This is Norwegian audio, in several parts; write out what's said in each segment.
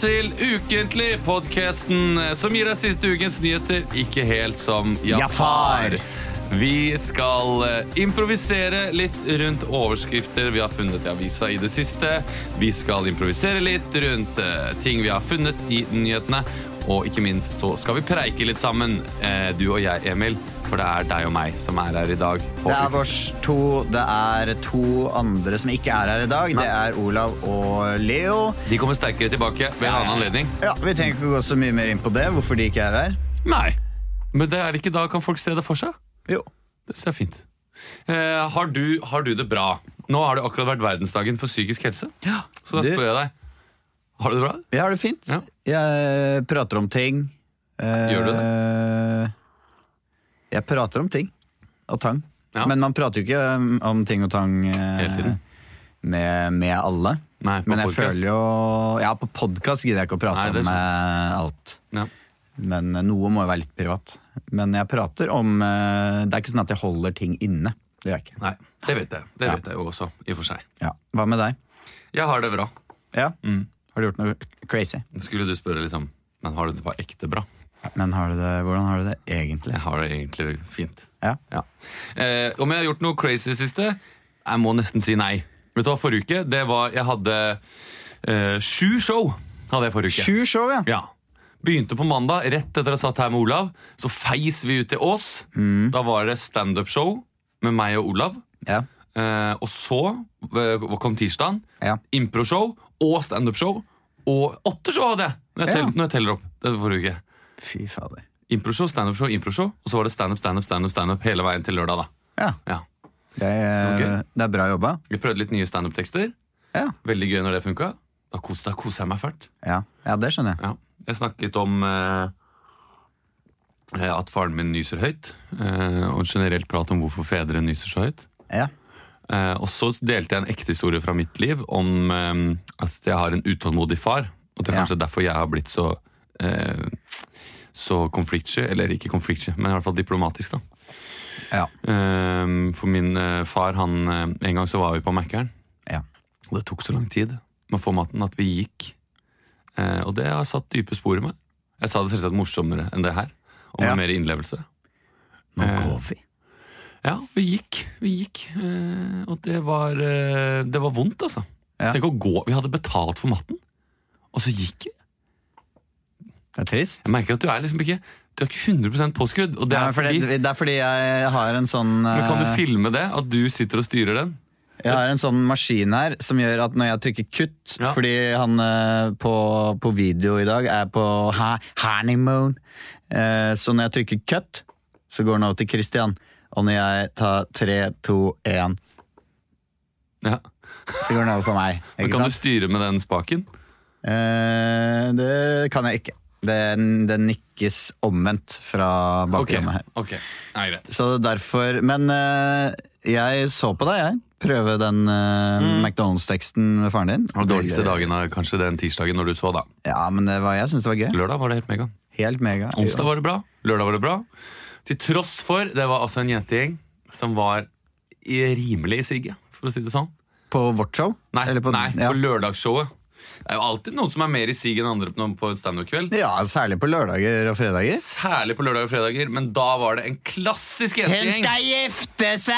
Til Ukentlig, podkasten som gir deg siste ukens nyheter ikke helt som Jafar. Vi skal eh, improvisere litt rundt overskrifter vi har funnet i avisa i det siste. Vi skal improvisere litt rundt eh, ting vi har funnet i nyhetene. Og ikke minst så skal vi preike litt sammen, eh, du og jeg, Emil. For det er deg og meg som er her i dag. Det er vårs to. Det er to andre som ikke er her i dag. Det er Olav og Leo. De kommer sterkere tilbake ved en annen anledning. Ja, Vi trenger ikke gå så mye mer inn på det, hvorfor de ikke er her. Nei. Men det er det ikke da kan folk se det for seg? Jo. Det ser fint. Eh, har, du, har du det bra? Nå har det akkurat vært verdensdagen for psykisk helse. Ja. Så da spør jeg deg. Har du det bra? Jeg har det fint. Ja. Jeg prater om ting. Eh, Gjør du det? Jeg prater om ting og tang. Ja. Men man prater jo ikke um, om ting og tang eh, med, med alle. Nei, Men jeg podcast. føler jo Ja, på podkast gidder jeg ikke å prate Nei, om eh, alt. Ja. Men noe må jo være litt privat. Men jeg prater om Det er ikke sånn at jeg holder ting inne. Det gjør jeg ikke. Nei, det vet jeg. Det vet jeg jo også, i og for seg. Ja. Hva med deg? Jeg har det bra. Ja? Mm. Har du gjort noe crazy? Skulle du spørre liksom Men har du det på ekte bra? Men har du det, hvordan har du det egentlig? Jeg har det egentlig fint. Ja. Ja. Eh, om jeg har gjort noe crazy i det siste? Jeg må nesten si nei. Vet du hva, Forrige uke det var Jeg hadde eh, sju show. hadde jeg forrige uke. Sju show, ja. Ja. Begynte på mandag, rett etter ha satt her med Olav. Så feis vi ut til Ås. Da var det standup-show med meg og Olav. ja. Eh, og så eh, kom tirsdagen. Ja. Impro-show og standup-show. Og åtte show hadde jeg! Når jeg, tel, når jeg teller opp. Det var forrige uke. Fy fader. Improshow, standup-show, improshow. Og så var det standup, standup, standup, stand hele veien til lørdag. da Ja. Ja. Det er, det er bra jobba. Vi prøvde litt nye standup-tekster. Ja. Veldig gøy når det funka. Da kos- koser jeg meg fælt. Ja. ja, det skjønner jeg. Ja. Jeg snakket om eh, at faren min nyser høyt. Eh, og generelt prat om hvorfor fedre nyser så høyt. Ja. Eh, og så delte jeg en ekte historie fra mitt liv om eh, at jeg har en utålmodig far. Og det er Ja. kanskje derfor jeg har blitt så eh, så konfliktsky. Eller ikke konfliktsky, men i hvert fall diplomatisk. da Ja. For min far, han En gang så var vi på Mækkern. Ja. Og det tok så lang tid med å få maten at vi gikk. Eh, og det har satt dype spor i meg. Jeg sa det selvsagt morsommere enn det her. Og med Ja. mer innlevelse. Nå går vi. Ja, vi gikk. Vi gikk. Eh, og det var, eh, det var vondt, altså. Ja. Tenk å gå. Vi hadde betalt for matten, og så gikk vi. Det er trist. Jeg merker at du er liksom ikke Du er ikke 100 påskrudd. Og det er ja, fordi, det, det er fordi jeg har en sånn men kan du eh, filme det? At du sitter og styrer den? Jeg har en sånn maskin her som gjør at når jeg trykker kutt Ja. Fordi han på, på video i dag er på honeymoon. Så når jeg trykker cut, så går den over til Christian. Og når jeg tar tre, to, én, Ja. så går den over på meg. Men Ikke kan du sant? styre med den spaken? Eh, det kan jeg ikke. Den, den nikkes omvendt fra Ok, bakrommet her. ok. Nei, greit. Så derfor Men eh, jeg så på deg, jeg. Prøve den eh, McDonald's-teksten med faren din. Den dårligste dagen er kanskje den tirsdagen når du så, da. Ja, men det var, jeg syns det var gøy. Lørdag var det helt mega. Helt mega. Onsdag var det bra. Lørdag var det bra. Til tross for det var altså en jentegjeng som var i- rimelig i sigget, for å si det sånn. På vårt show? Nei, på, nei, ja. på lørdagsshowet. Det er jo alltid noen som er mer i siget enn andre på standup-kveld. ja, særlig på lørdager og fredager. Særlig på lørdager og fredager, men da var det en klassisk jentegjeng. Hun skal gifte seg!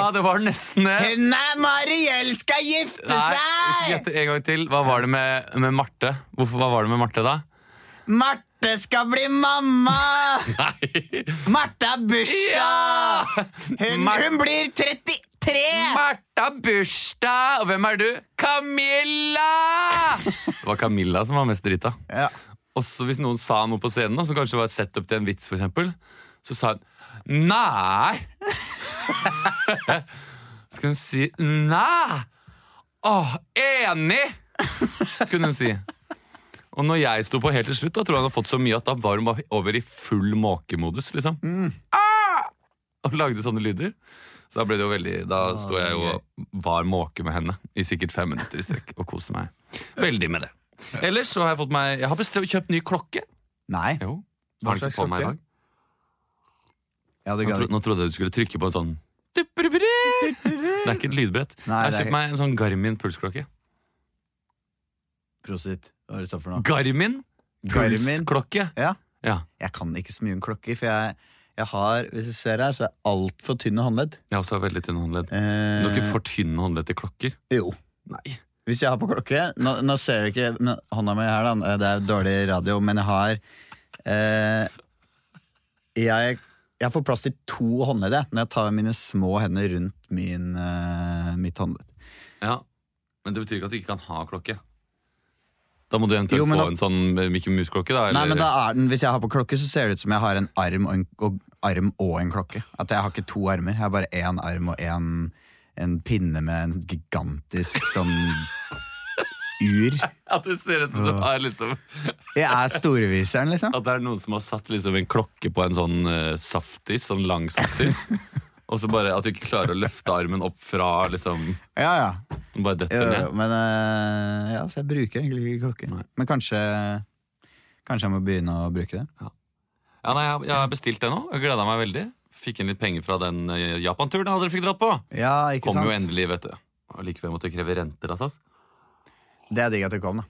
Ja, det var nesten det. Hun er Mariell skal gifte Nei, seg! gjette en gang til. Hva var det med, med Marte? Hvorfor, hva var det med Marte da? Marte skal bli mamma! Nei. Marte har bursdag! Hun, hun blir 33! Martha bursdag! Og hvem er du? Camilla! Det var Camilla som var mest drita. Ja. Også hvis noen sa noe på scenen, som kanskje var sett opp til en vits, for eksempel, så sa hun nei. Skal hun si nei? Åh, enig! Kunne hun si. Og når jeg sto på helt til slutt, da tror jeg han hadde fått så mye at da var hun bare over i full måkemodus. liksom. Ah! Og lagde sånne lyder. Så da ble det jo veldig Da sto jeg jo og var måke med henne i sikkert fem minutter i strekk og koste meg veldig med det. Ellers så har jeg fått meg Jeg har bestemt, kjøpt ny klokke. Nei. Jo. Hva Har ikke slags på meg i klokke? dag? Ja, det Nå, tro, nå trodde jeg du skulle trykke på en sånn Det er ikke et lydbrett. Nei, jeg har det er- kjøpt meg en sånn Garmin pulsklokke. Prosit. Hva er det står for noe? Garmin? Pulsklokke. Ja. Ja. Jeg kan ikke så mye om klokker, for jeg, jeg har, hvis du ser her, så er jeg altfor tynne håndledd. Jeg også har veldig tynne håndledd. Eh, Du har ikke for tynne håndledd til klokker? Jo. Nei. Hvis jeg har på klokke Nå, nå ser du ikke men, hånda mi her, da. Det er dårlig radio, men jeg har eh, jeg, jeg får plass til to håndledd når jeg tar mine små hender rundt min, eh, mitt håndledd. Ja, Men det betyr ikke at du ikke kan ha klokke. Da må du eventuelt Jo, få da- en sånn Mickey Mouse-klokke. da Nei, men da er den, Hvis jeg har på klokke, så ser det ut som jeg har en arm og en, og, arm og en klokke. At jeg har ikke to armer. Jeg har bare én arm og én en pinne med en gigantisk sånn ur. At du ser ut som du har liksom Jeg er storeviseren, liksom. At det er noen som har satt liksom en klokke på en sånn uh, saftis, sånn lang saftis. og så bare at du ikke klarer å løfte armen opp fra liksom Ja, ja. Den bare detter Jo, jo, ned. men eh, ja, så jeg bruker egentlig ikke klokke. Nei. Men kanskje Kanskje jeg må begynne å bruke det. Ja, nei, jeg, jeg har bestilt det nå. Jeg gleda meg veldig. Fikk inn litt penger fra den eh, Japan-turen jeg aldri fikk dratt på. Ja, ikke Kom sant? jo endelig, vet du. Og likevel måtte jeg kreve renter. Altså. Det er digg at det kom, da.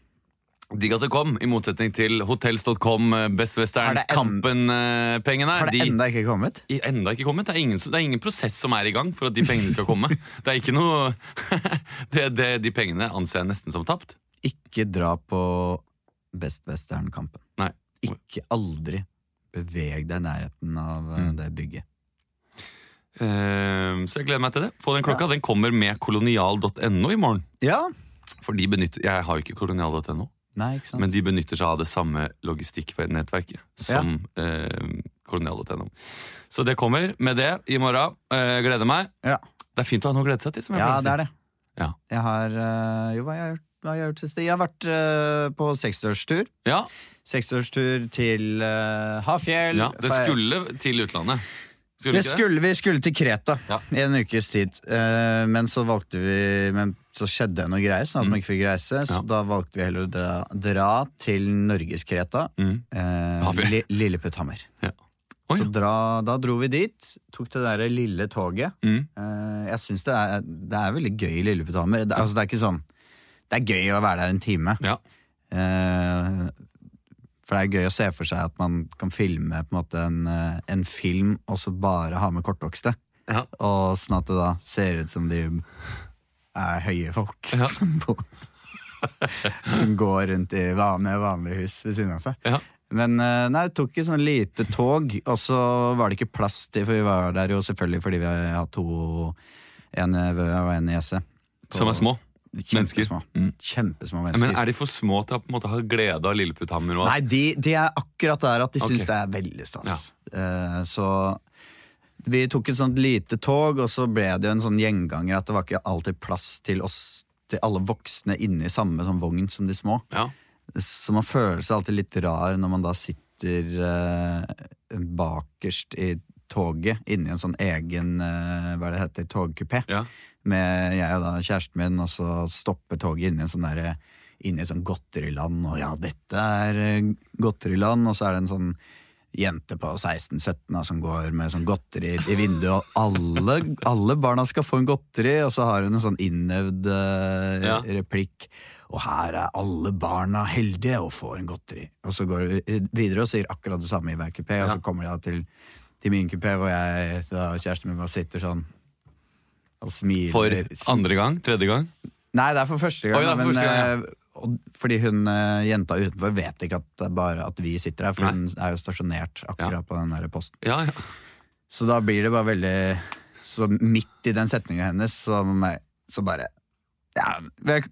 Digg at det kom, i motsetning til hotels.com, eh, Best Western, Kampen-pengene. Har det enda ikke kommet? I- Enda ikke kommet. Det er, ingen, det er ingen prosess som er i gang for at de pengene skal komme. Det er ikke noe det, det, De pengene anser jeg nesten som tapt. Ikke dra på Best Western-kampen. Nei. Ikke aldri beveg deg i nærheten av eh, Mm. det bygget. Uh, så jeg gleder meg til det. Få den klokka. Den kommer med kolonial.no i morgen. Ja. For de benytter, Jeg har jo ikke kolonial.no, Nei, men de benytter seg av det samme logistikknettverket som eh, kolonial.no. Så det kommer med det i morgen. Eh, gleder meg. Ja. Det er fint å ha noe å glede seg til. Som jeg ja, det er det. Ja. Jeg har eh, Jo, hva har gjort? Hva har jeg gjort siste? Jeg har vært eh, på seksårstur. Ja, Seksårstur til uh, Hafjell. ja, det skulle til utlandet. Skulle Det ikke det? skulle, vi skulle til Kreta Ja. i en ukes tid, uh, men så valgte vi Men så skjedde det noe greier, sånn at man ikke fikk reise. Så Mm. Da valgte vi heller å dra, dra til Norges-Kreta. Mm. Eh, Li, Lilleputthammer. Ja. Oi. Så dra, da dro vi dit, tok det derre lille toget. Mm. Eh, jeg syns det, det er veldig gøy i Lilleputthammer. Det, altså, det er ikke sånn Det er gøy å være der en time. Ja. Eh, for det er gøy å se for seg at man kan filme på en, en, eh, en film og så bare ha med kortvokste. Ja. Og sånn at det da ser ut som de er høye folk Ja. som, bor, som går rundt i vanlige, vanlige hus ved siden av seg. Ja. Men eh, nei, vi tok et sånn lite tog, og så var det ikke plass til For vi var der jo selvfølgelig fordi vi har to En Vø og en niese. Som er små. Kjempesmå. Mm. Kjempesmå mennesker. Men er de for små til å på en måte ha glede av Lilleputthammer? Nei, de, de er akkurat der at de syns okay. det er veldig stas. Eh, så vi tok et sånt lite tog, og så ble det jo en sånn gjenganger at det var ikke alltid plass til oss til alle voksne inne i samme sånn vogn som de små. Ja. Så man føler seg alltid litt rar når man da sitter eh, bakerst i toget inni en sånn egen eh, hva det heter, togkupé. Ja. Med jeg og da kjæresten min, og så stopper toget inni en sånn der, inni et sånn godteriland. Og ja, dette er eh, godteriland, og så er det en sånn jente på 16-17 som går med sånn godteri i vinduet, og alle, alle barna skal få en godteri, og så har hun en sånn innøvd uh, Ja. replikk. Og her er alle barna heldige og får en godteri. Og så går hun videre og sier akkurat det samme i hver kupé, og så kommer de da til, til min kupé, hvor jeg da, kjæresten min bare sitter sånn og smiler. For andre gang? Tredje gang? Nei, det er for første gang. Oi, for første gang, men, og, fordi hun eh, jenta utenfor vet ikke at det er bare at vi sitter her, for Nei. hun er jo stasjonert akkurat på den der posten. Ja, ja. Så da blir det bare veldig Så midt i den setninga hennes, så, så bare ja, vel,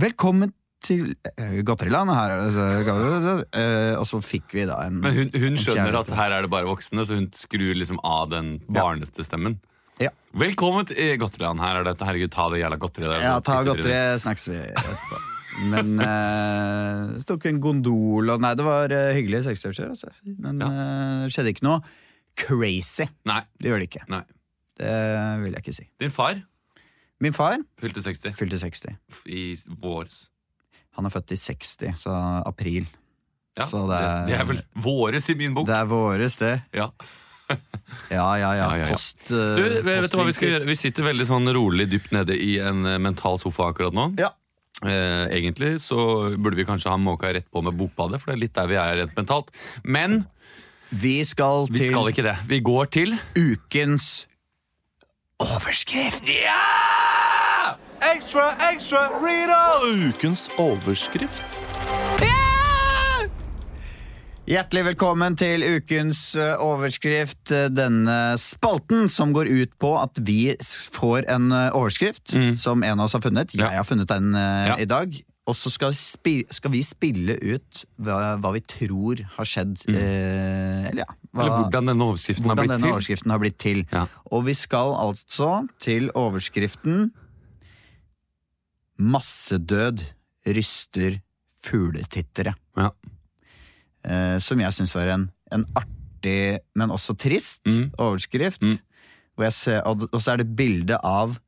Velkommen til eh, Godteriland. Her er eh, Og så fikk vi da en Men hun, hun skjønner at her er det bare voksne, så hun skrur liksom av den barneste stemmen. Ja. Velkommen til Godteriland. Her er det Herregud, ta det jævla godteriet. Ja, ta godteriet, godteri, snakkes vi etterpå. Men eh, det tok en gondol og Nei, det var eh, hyggelig seksårstur, altså. Men eh, det skjedde ikke noe crazy. Nei. Det gjør det ikke. nei. Det vil jeg ikke si. Din far Min far fylte 60 fylte 60. i vårs. Han er født i 60, så april. Ja, Så det, det er- det er vel våres i min bok. Det er våres, det. Ja. Ja, ja, ja. Ja, ja, ja. Post Du, vet du hva vi skal gjøre? Vi sitter veldig sånn rolig dypt nede i en eh, mental sofa akkurat nå. Ja. Eh, egentlig så burde vi kanskje ha måka rett på med Bokbadet, for det er litt der vi er rent mentalt. Men Vi skal vi til skal ikke det. Vi går til ukens overskrift. Ja! Ekstra, ekstra, Rita! Ukens overskrift. Hjertelig velkommen til ukens eh, overskrift. eh, Denne spalten som går ut på at vi får en overskrift overskrift som en av oss har funnet. Jeg Mm. Har funnet den eh, Ja. i dag. Og så skal, skal vi spille ut hva, hva vi tror har skjedd. Eh, eller ja, hva, Mm. Eller hvordan denne overskriften har blitt denne overskriften har blitt til. Ja. Og vi skal altså til overskriften Massedød ryster fugletittere. Ja. Eh, som jeg syns var en, en artig, men også trist Mm. overskrift. Mm. Hvor jeg ser, og, og så er det bilde av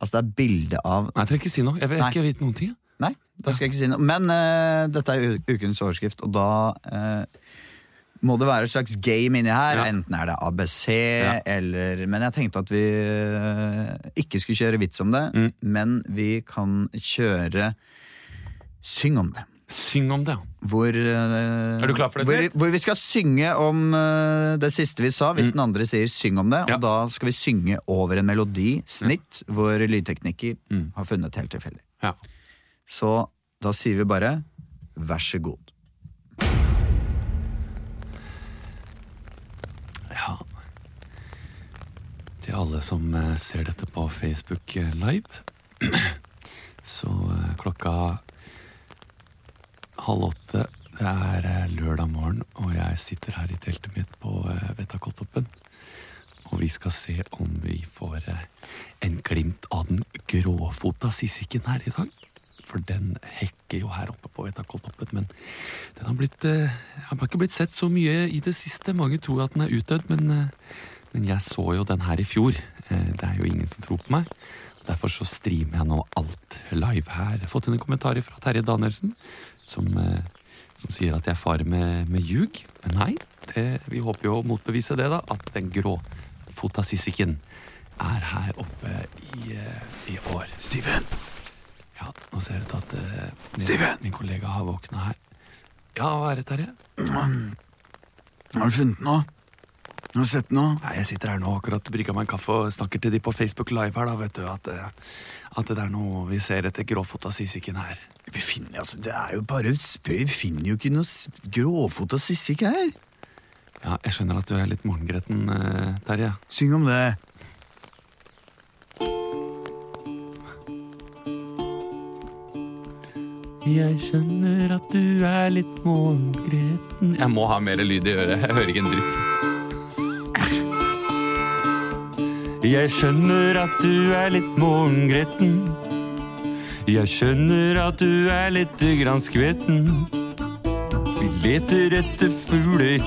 Altså det er bilde av Nei, jeg trenger ikke si noe. Jeg vil Nei. ikke vite noen ting. Nei, da skal jeg ikke si noe. Men uh, dette er ukens overskrift, og da uh, må det være et slags game inni her. Ja. Enten er det ABC Ja. eller Men jeg tenkte at vi uh, ikke skulle kjøre vits om det, Mm. men vi kan kjøre Syng om det. Syng om det. Hvor, uh, Er du klar for det, hvor, hvor vi skal synge om uh, det siste vi sa, hvis den andre sier 'syng om det'. Ja. Og da skal vi synge over en melodi, snitt, hvor lydtekniker Mm. har funnet helt tilfeldig. Ja. Så da sier vi bare 'vær så god'. Ja. Til alle som eh, ser dette på Facebook live, så klokka halv åtte Det er eh, lørdag morgen, og jeg sitter her i teltet mitt på Vettakoltoppen. Og vi skal se om vi får eh, en glimt av den gråfota sissiken her i dag. For den hekker jo her oppe på Vettakoltoppen, men den har blitt eh, har ikke blitt sett så mye i det siste. Mange tror at den er utdødd, men, eh, men jeg så jo den her i fjor. Eh, Det er jo ingen som tror på meg. Derfor så streamer jeg nå alt live her. Jeg har fått en kommentar fra Terje Danielsen, som, eh, som sier at jeg farer med, med ljug. Men nei, det, vi håper jo å motbevise det, da. At den gråfota sissiken er her oppe i, eh, i år. Steven! Ja, nå ser det ut til at eh, min, min kollega har våkna her. Ja, hva er det, Terje? Har du funnet noe? Har du sett noe? Nei, Jeg sitter her nå akkurat brygga meg en kaffe og snakker til de på Facebook Live her, da, vet du. At, at det er noe vi ser etter gråfota sissiken her. Vi finner, altså, det er jo bare spray. Vi finner jo ikke noe gråfota sissik her. Ja, jeg skjønner at du er litt morgengretten, eh, Terje. Syng om det. Jeg skjønner at du er litt morgengretten Jeg må ha mer lyd i øret. Jeg hører ikke en dritt. Jeg skjønner at du er litt morgengretten. Jeg skjønner at du er litt grann skvetten. Vi leter etter fugler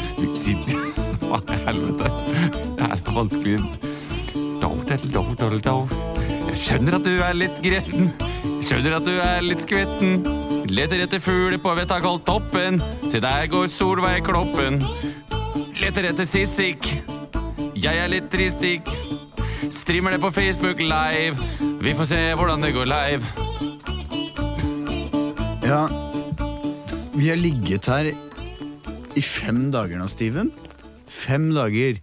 Hva i helvete? Det er vanskelig. Jeg skjønner at du er litt gretten. Jeg skjønner at du er litt skvetten. Leter etter fugler på Vettakolltoppen. Se der går Solveig Kloppen. Leter etter sissik. Jeg er litt tristik. Streamer det på Facebook live. Vi får se hvordan det går live. Ja, vi har ligget her i fem dager nå, Steven. Fem dager.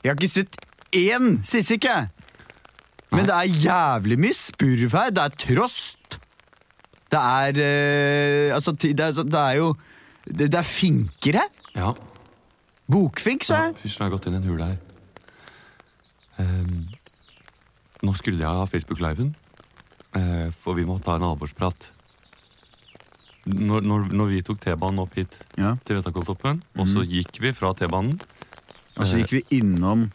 Jeg har ikke sett én sissik, jeg. Men det er jævlig mye spurv her. Det er trost. Det er eh, Altså, det er, det er jo det, det er finker her. Ja, Bokfink, sa jeg. Hysj, nå har jeg gått inn i en hule her. Ehm, nå skrudde jeg av Facebook-liven, eh, for vi må ta en alvorsprat. Når, når, når vi tok T-banen opp hit Ja. til Vetakolltoppen, og så gikk vi fra T-banen Og så gikk vi innom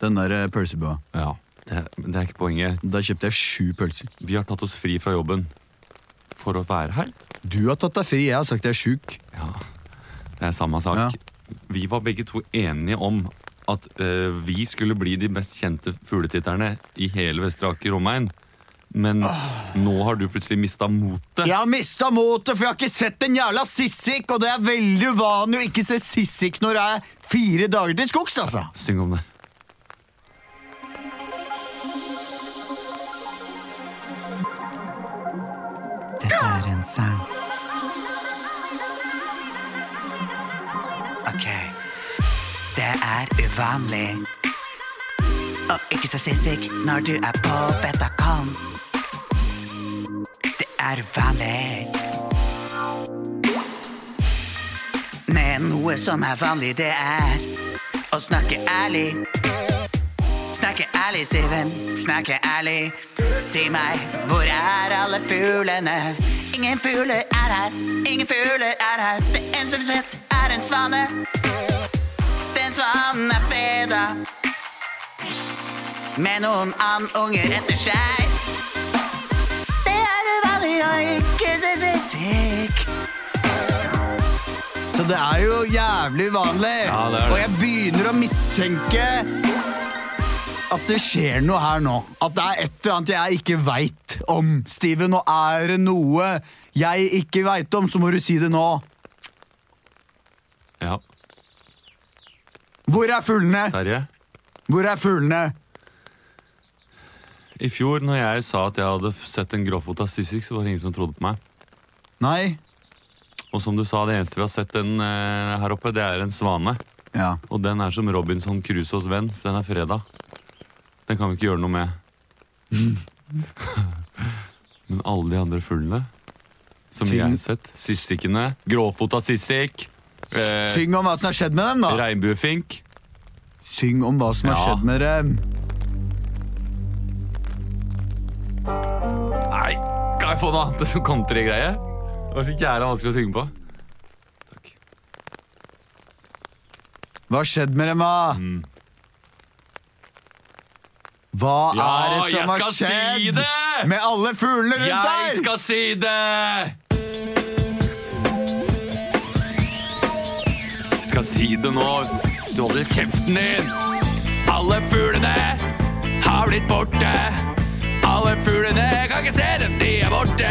den der eh, pølsebua. Ja, det, det er ikke poenget. Da kjøpte jeg sju pølser. Vi har tatt oss fri fra jobben for å være her. Du har tatt deg fri, jeg har sagt jeg er sjuk. Ja, det er samme sak. Ja. Vi var begge to enige om at uh, vi skulle bli de mest kjente fugletitterne i hele Vestre Aker omegn. Men nå har du plutselig mista motet. Jeg har mista motet, for jeg har ikke sett en jævla sissik! Og det er veldig uvanlig å ikke se sissik når det er fire dager til skogs, altså! Syng om det. Dette er en sang. Ok. Det er uvanlig. Og ikke se sissik når du er på Betacon. Er uvanlig. Men noe som er vanlig, det er å snakke ærlig. Snakke ærlig, Steven. Snakke ærlig. Si meg, hvor er alle fuglene? Ingen fugler er her. Ingen fugler er her. Det eneste vi har sett, er en svane. Den svanen er freda. Med noen andunger etter seg. Så det er jo jævlig uvanlig. Ja, det det. Og jeg begynner å mistenke at det skjer noe her nå. At det er et eller annet jeg ikke veit om, Steven. Og er det noe jeg ikke veit om, så må du si det nå. Ja, Hvor er fuglene? Terje. Hvor er fuglene? I fjor når jeg sa at jeg hadde sett en grovfota sissik, så var det ingen som trodde på meg. Nei? Og som du sa, det eneste vi har sett den eh, her oppe, det er en svane. Ja. Og den er som Robinson Crusoes venn. for Den er fredag. Den kan vi ikke gjøre noe med. Men alle de andre fuglene som jeg har sett, sissikene, gråfota sissik, eh, Syng om hva som har skjedd med dem, da. regnbuefink Syng om hva som har Ja. skjedd med dem. Jeg få noe annet som countrygreie? Det var så jævla vanskelig å synge på. Takk. Hva har skjedd med dem, da? Hva Ja, er det som jeg har skal si skjedd det! med alle fuglene rundt Jeg der? skal si det! Jeg skal si det nå. Du holder kjeften din. Alle fuglene har blitt borte. Alle fuglene kan ikke se dem, de er borte.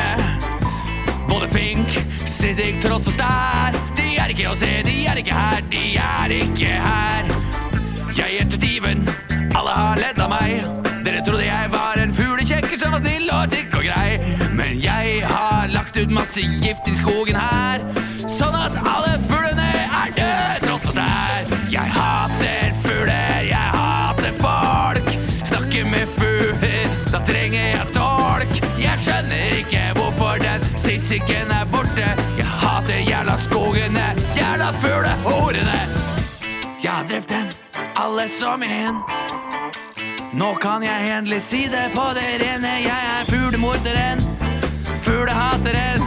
Både Fink, sisik, Trost og Stær. De er ikke å se, de er ikke her, de er ikke her. Jeg heter Steven, alle har ledd av meg. Dere trodde jeg var en fuglekjekker som var snill og tykk og grei. Men jeg har lagt ut masse gift i skogen her, sånn at alle fuglene trenger jeg tolk. Jeg skjønner ikke hvorfor den sissiken er borte. Jeg hater jævla skogene, jævla fuglehorene. Jeg har drept dem, alle som en. Nå kan jeg endelig si det på det rene. Jeg er fuglemorderen, fuglehateren.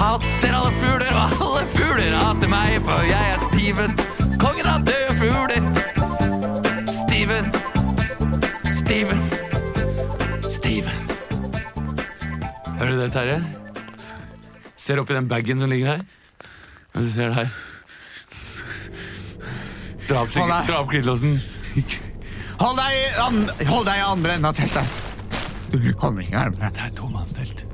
Hater alle fugler, og alle fugler hater meg, for jeg er Steven, kongen av døde fugler. Steven, Steven. Hører du det, Terje? Ser oppi den bagen som ligger her. Og Du ser det her. Dra opp, Hold deg. dra opp glidelåsen. Hold deg i andre enden av teltet. Du kommer ikke nærmere. Det er tomannstelt.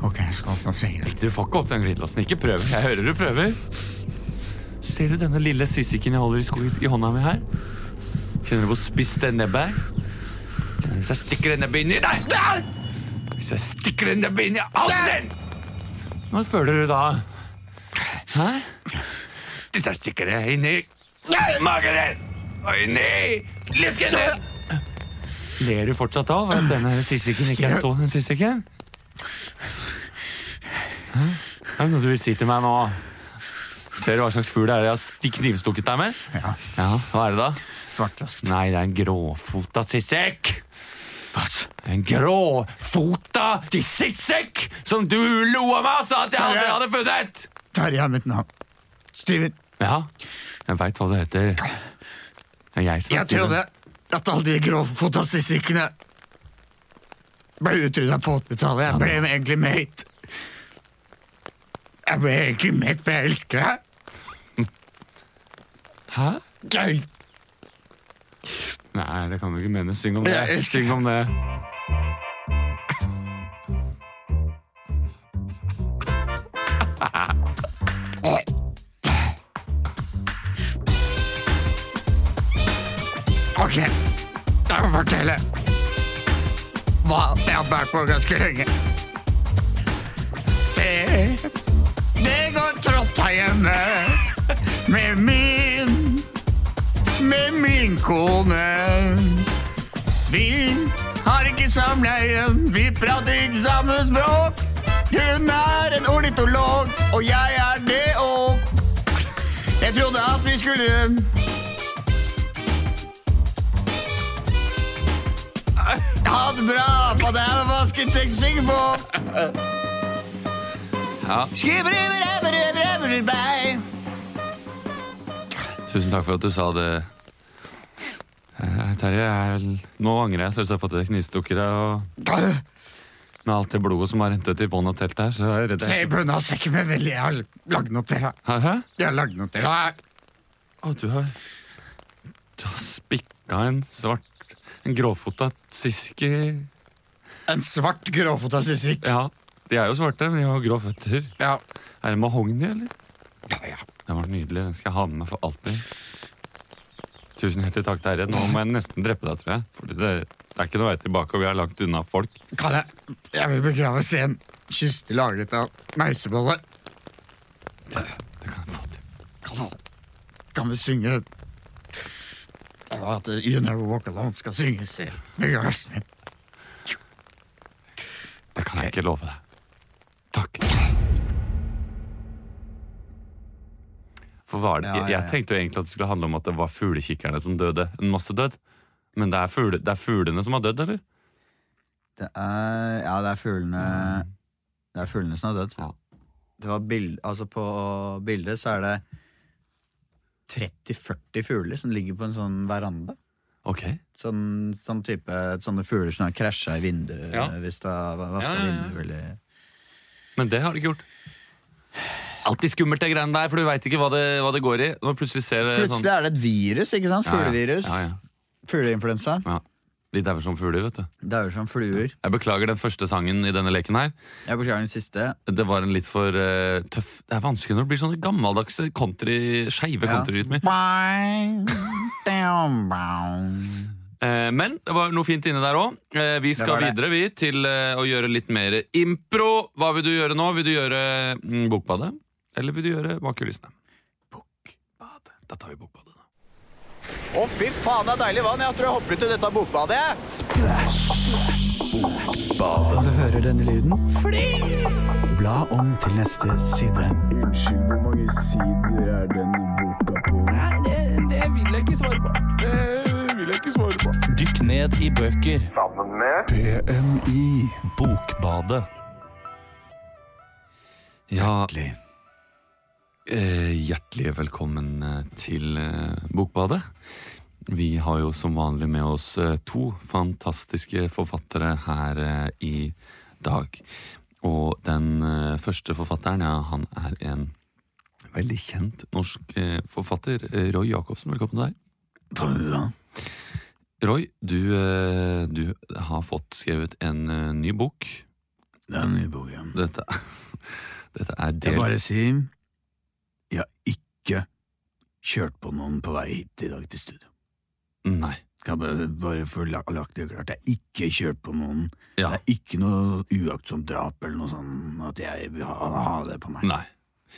Ok, jeg skal opp si det. Du får ikke opp den glidelåsen. Ikke prøv. Jeg hører du prøver. Ser du denne lille sissiken jeg holder i, skogen, i hånda mi her? Kjenner du hvor spiss det nebbet er? Kjenner du Hvis jeg stikker det nebbet inn i deg! Hvis jeg stikker den det nebbet inni halsen Hva føler du da? Hæ? Hvis jeg stikker det i magen din og inn i lysken din Ler du fortsatt av at denne sissiken ikke er så den sissiken? Hæ? Er det noe du vil si til meg nå? Ser du hva slags fugl det er jeg har knivstukket deg med? Ja, Ja, Hva er det da? svarttrost. Nei, det er en gråfota sissek. En gråfota sissek som du lo av meg og sa at jeg aldri hadde funnet! Terje er mitt navn. Steven, Ja, jeg veit hva det heter. Det er jeg som er jeg Steven. trodde at alle de gråfota sissikkene ble utrydda på 80-tallet. Jeg ble egentlig mate. Jeg ble egentlig mate, for jeg elsker deg. Hæ? Gøy. Nei, det kan du ikke mene. Syng om det. Jeg, syng om det. Ok, jeg må fortelle hva jeg har bært på ganske lenge. Det, det går trått her hjemme med min min kone. Vi har ikke samleie, vi prater ikke samme språk. Hun er en ornitolog, og jeg er det òg. Jeg trodde at vi skulle Ha det bra, for det er vasketekst synger på. Ja. Skriver, skriver, Tusen takk for at du sa det, Terje, jeg, nå angrer jeg selvsagt på at jeg knivstukket deg. Og med alt det blodet som har hentet i bånn av teltet her, så er jeg redd Se jeg på unna sekken min, vel, jeg har lagd noe til deg. Hæ? Jeg har lagd noe til deg. Å, du har Du har spikka en svart En gråfota sissi En svart gråfota sissik. Ja, de er jo svarte, men de har grå føtter. Ja. Er det mahogni, eller? Ja, ja. Den var nydelig. Den skal jeg ha med meg for alltid. Tusen hjertelig takk, Terje. Nå må jeg nesten drepe deg, tror jeg. Fordi det, det er ikke noe vei tilbake, og vi er langt unna folk. Kan jeg Jeg vil begraves i en kiste laget av meisebolle. Det kan jeg få til. Kan, kan vi synge At You Never Walk Alone skal synges i begravelsen min. Det kan jeg ikke love deg. Takk. For var det, Ja, ja, jeg, jeg tenkte jo egentlig at det skulle handle om at det var fuglekikkerne som døde. En masse død. Men det er, fugle, det er fuglene som har dødd, eller? Det er Ja, det er fuglene Det er fuglene som har dødd. Ja. Det var bild, altså på bildet så er det 30-40 fugler som ligger på en sånn veranda. Ok. Sånn, sånn type Sånne fugler som har krasja i vinduet Ja. hvis det har vaska Ja, ja, ja. vinduet Eller... Men det har de ikke gjort. Alltid skummelt, det greiene der, for du veit ikke hva det, hva det går i. Plutselig ser det Plutselig er det et virus, ikke sant? Ja, ja. Ja, ja. Fugleinfluensa. Ja. De dauer som fugler, vet du. Dauer som fluer. Jeg beklager den første sangen i denne leken her. Jeg beklager den siste. Det var en litt for uh, tøff Det er vanskelig når det blir sånne gammeldagse country, skeive Ja. countryrytmer. Eh, men det var noe fint inne der òg. Eh, vi skal videre vi til eh, å gjøre litt mer impro. Hva vil du gjøre nå? Vil du gjøre mm, Bokbadet? Eller vil du gjøre Bak kulissene? Bokbadet. Da tar vi Bokbadet, da. Å, fy faen, det er deilig vann. Jeg tror jeg hopper ut i dette bokbadet. Når du hører denne lyden, Fly! bla om til neste side. Unnskyld, hvor mange sider er denne boka på? Nei, Det vil jeg ikke svare på. Det vil jeg ikke svare på. Dykk ned i bøker. Sammen med BMI. Bokbadet. Ja, eh, hjertelig velkommen eh, til eh, Bokbadet. Vi har jo som vanlig med oss eh, to fantastiske forfattere her eh, i dag. Og den eh, første forfatteren, ja, han er en veldig kjent norsk eh, forfatter. Eh, Roy Jacobsen, velkommen til deg. Takk skal du, ha. Roy, du har fått skrevet en eh, ny bok. Det er en ny bok, ja. Dette, dette er Jeg bare sier Jeg har ikke kjørt på noen på vei hit i dag til studio. Nei. Kan bare, bare få la- lagt det klart. Jeg har ikke kjørt på noen. Ja. Det er ikke noe uaktsomt drap eller noe sånn at jeg vil ha, ha det på meg. Nei.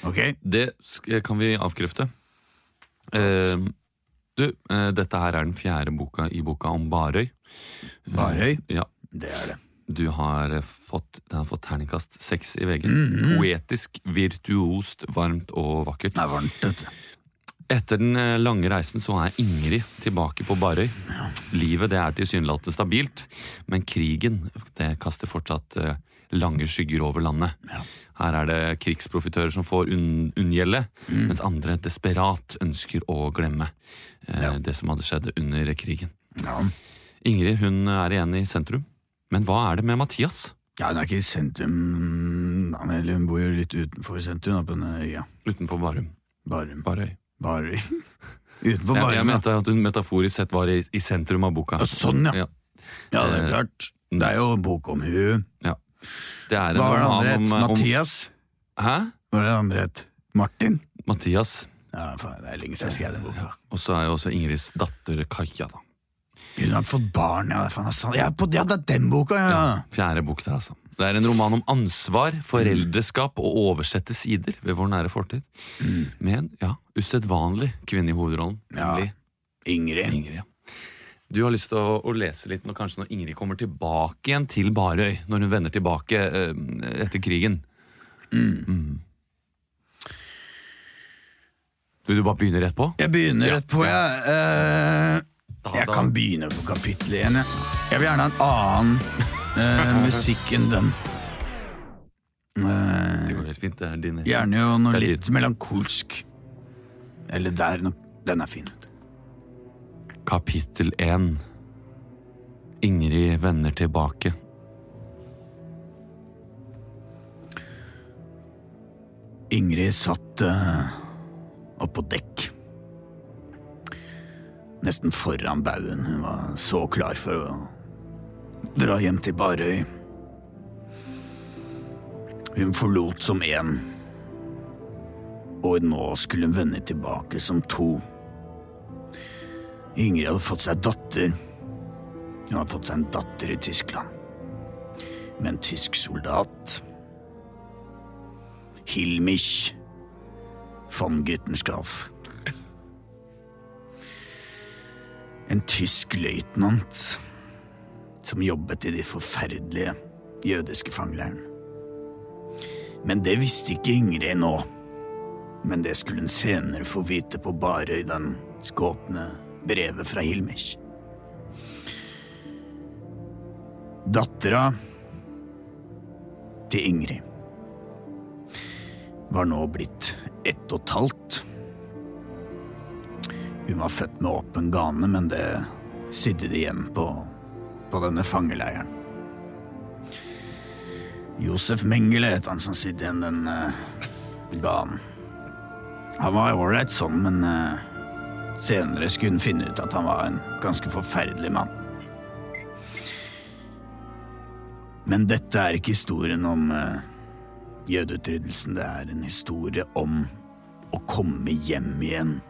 Ok? Det kan vi avkrefte. Eh, du, eh, dette her er den fjerde boka i boka om Barøy. Eh, Barøy? Ja. Det er det. Du har fått, den har fått terningkast seks i VG. Mhm. Poetisk, virtuost, varmt og vakkert. Det er varmt, vet du. Etter den eh, lange reisen så er Ingrid tilbake på Barøy. Livet det er tilsynelatende stabilt, men krigen det kaster fortsatt eh, lange skygger over landet. Her er det krigsprofitører som får unn- unngjelde, Mm. mens andre desperat ønsker å glemme eh, Ja. det som hadde skjedd under krigen. Ja. Ingrid hun er igjen i sentrum, men hva er det med Mathias? ja, hun er ikke i sentrum, da, men hun bor jo litt utenfor sentrum, på denne øya. Utenfor Barum. Barum. Barøy. Barøy. Utenfor Barum, jeg da. mente at hun metaforisk sett var i, i sentrum av boka. Ja, Sånn, ja. Ja. Ja, det er Eh, klart. Det er jo bok om hun. Det er en Hva var det andre het? om Mathias? Hæ? Hva var det andre het? Martin? Mathias. Ja, faen, det er lenge siden jeg skrev den boka. Og så er jo også Ingrids datter Kaja, da. Hun har fått barn, ja. Faen, er. Ja, på, ja, det er den boka, ja. Fjerde bok der, altså. Det er en roman om ansvar, foreldreskap og oversette sider ved vår nære fortid. Med en ja, usedvanlig kvinne i hovedrollen. Ja. Ingrid. Ingrid. ja. Du har lyst til å, å lese litt når, kanskje når Ingrid kommer tilbake igjen til Barøy. Når hun vender tilbake øh, etter krigen. Mm. Vil du bare begynne rett på? Jeg begynner Ja, rett på, ja. Eh, Da- jeg da- kan begynne på kapittel én. jeg. Jeg vil gjerne ha en annen eh, musikk enn den. Eh, Det går helt fint. Det er din. gjerne jo noe litt melankolsk. Eller der. no- Den er fin. Kapittel 1 Ingrid vender tilbake. Ingrid satt uh, oppå dekk. Nesten foran baugen. Hun var så klar for å dra hjem til Barøy. Hun forlot som én, og nå skulle hun vende tilbake som to. Ingrid hadde fått seg datter. Hun hadde fått seg en datter i Tyskland. Med en tysk soldat. Hilmich von Guttenskaff. En tysk løytnant som jobbet i de forferdelige jødiske fangeleirene. Men det visste ikke Ingrid nå. Men det skulle hun senere få vite på Barøy den skåpne brevet fra Hilmich. Dattera til Ingrid var nå blitt ett og et halvt. Hun var født med åpen gane, men det sydde de igjen på, på denne fangeleiren. Josef Mengele het han som sydde igjen den uh, ganen. Han var ålreit sånn, men uh, senere skulle hun finne ut at han var en ganske forferdelig mann. Men dette er ikke historien om uh, jødeutryddelsen. Det er en historie om å komme hjem igjen.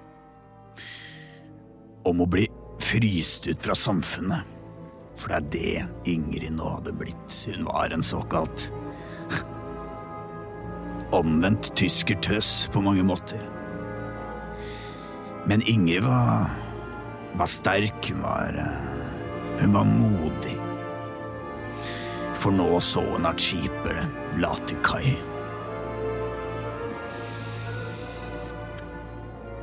Om å bli fryst ut fra samfunnet. For det er det Ingrid nå hadde blitt. Hun var en såkalt omvendt tyskertøs på mange måter. Men Ingrid var, var sterk, hun var, eh, hun var modig. For nå så hun at skipet la til kai.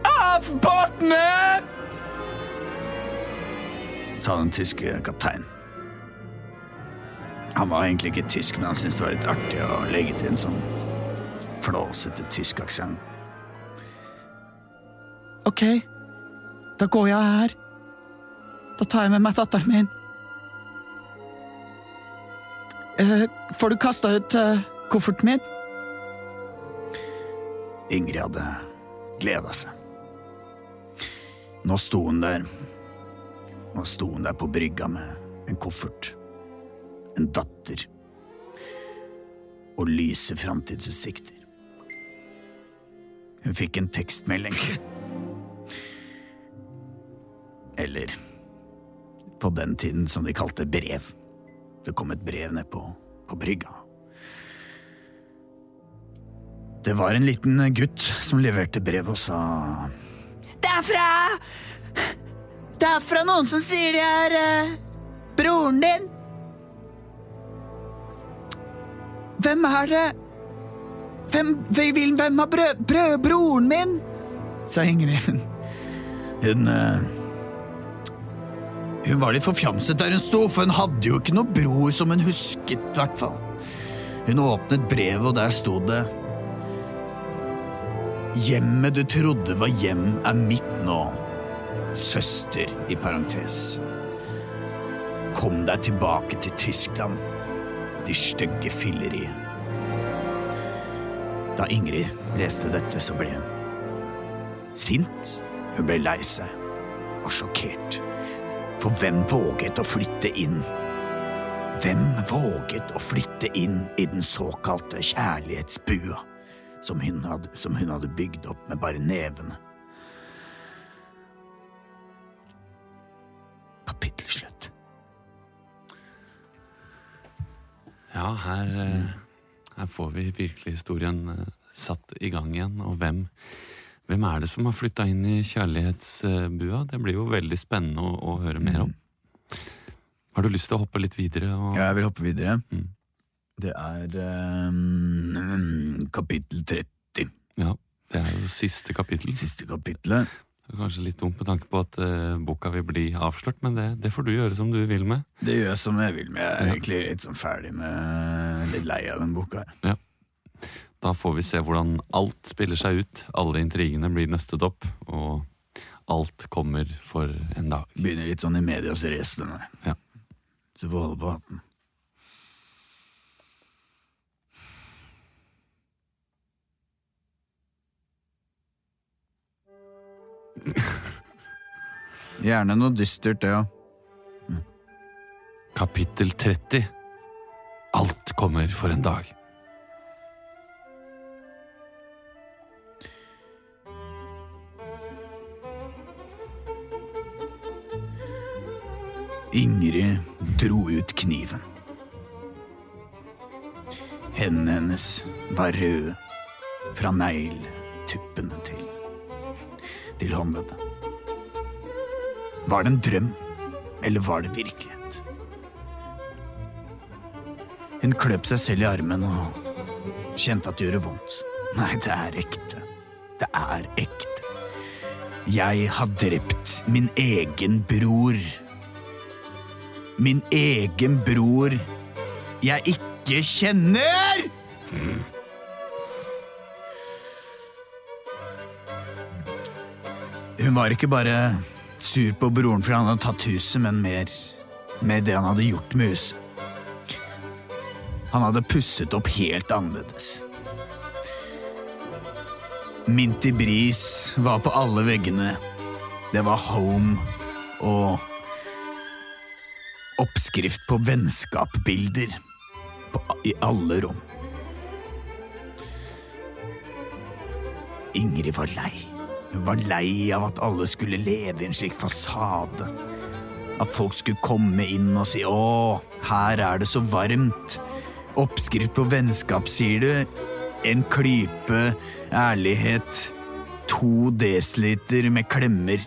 Av båtene! Sa den tyske kapteinen. Han var egentlig ikke tysk, men han syntes det var litt artig å legge til en sånn flåsete tysk aksent. Ok, da går jeg her. Da tar jeg med meg datteren min. Uh, får du kasta ut uh, kofferten min? Ingrid hadde gleda seg. Nå sto hun der. Nå sto hun der på brygga med en koffert, en datter og lyse framtidsutsikter. Hun fikk en tekstmelding. Eller på den tiden som de kalte brev. Det kom et brev ned på, på brygga. Det var en liten gutt som leverte brev og sa Det er fra Det er fra noen som sier de er eh, broren din. Hvem er det? Hvem, hvem, hvem har brø, brø, broren min? sa Ingrid. Hun eh, Hun var litt forfjamset der hun sto, for hun hadde jo ikke noe bror som hun husket, i hvert fall. Hun åpnet brevet, og der sto det Hjemmet du trodde var hjem, er mitt nå. Søster, i parentes. Kom deg tilbake til Tyskland, de stygge filleriet. Da Ingrid leste dette, så ble hun sint. Hun ble lei seg og sjokkert. For hvem våget å flytte inn? Hvem våget å flytte inn i den såkalte kjærlighetsbua som hun hadde, som hun hadde bygd opp med bare nevene? Kapittel slutt. Ja, her, eh, her får vi virkelig historien eh, satt i gang igjen. Og hvem, hvem er det som har flytta inn i kjærlighetsbua? Det blir jo veldig spennende å, å høre mer om. Har du lyst til å hoppe litt videre? Og... Ja, jeg vil hoppe videre. Mm. Det er um, kapittel 30. Ja, Det er jo siste kapittel. Siste kapittelet. Det er Kanskje litt dumt med tanke på at uh, boka vil bli avslørt, men det, det, får du gjøre som du vil med. Det gjør jeg som jeg vil med. Jeg er egentlig litt sånn ferdig med Litt lei av den boka. Ja. Da får vi se hvordan alt spiller seg ut. Alle intrigene blir nøstet opp, og alt kommer for en dag. Begynner litt sånn i medias race, denne. Ja. Så får holde på hatten. Gjerne noe dystert, det ja. òg. Kapittel 30. Alt kommer for en dag. Ingrid dro ut kniven. Hendene hennes var røde fra negletuppene til til håndleddet. Var det en drøm, eller var det virkelighet? Hun kløp seg selv i armen og kjente at det gjorde vondt. Nei, det er ekte. Det er ekte. Jeg har drept min egen bror. Min egen bror jeg ikke kjenner! Hun var ikke bare sur på broren for han hadde tatt huset, men mer med det han hadde gjort med huset. Han hadde pusset opp helt annerledes. Minty Bris var på alle veggene. Det var home og oppskrift på vennskapsbilder i alle rom. Ingrid var lei. Hun var lei av at alle skulle leve i en slik fasade. At folk skulle komme inn og si 'Å, her er det så varmt'. Oppskrift på vennskap, sier du. En klype ærlighet. To desiliter med klemmer.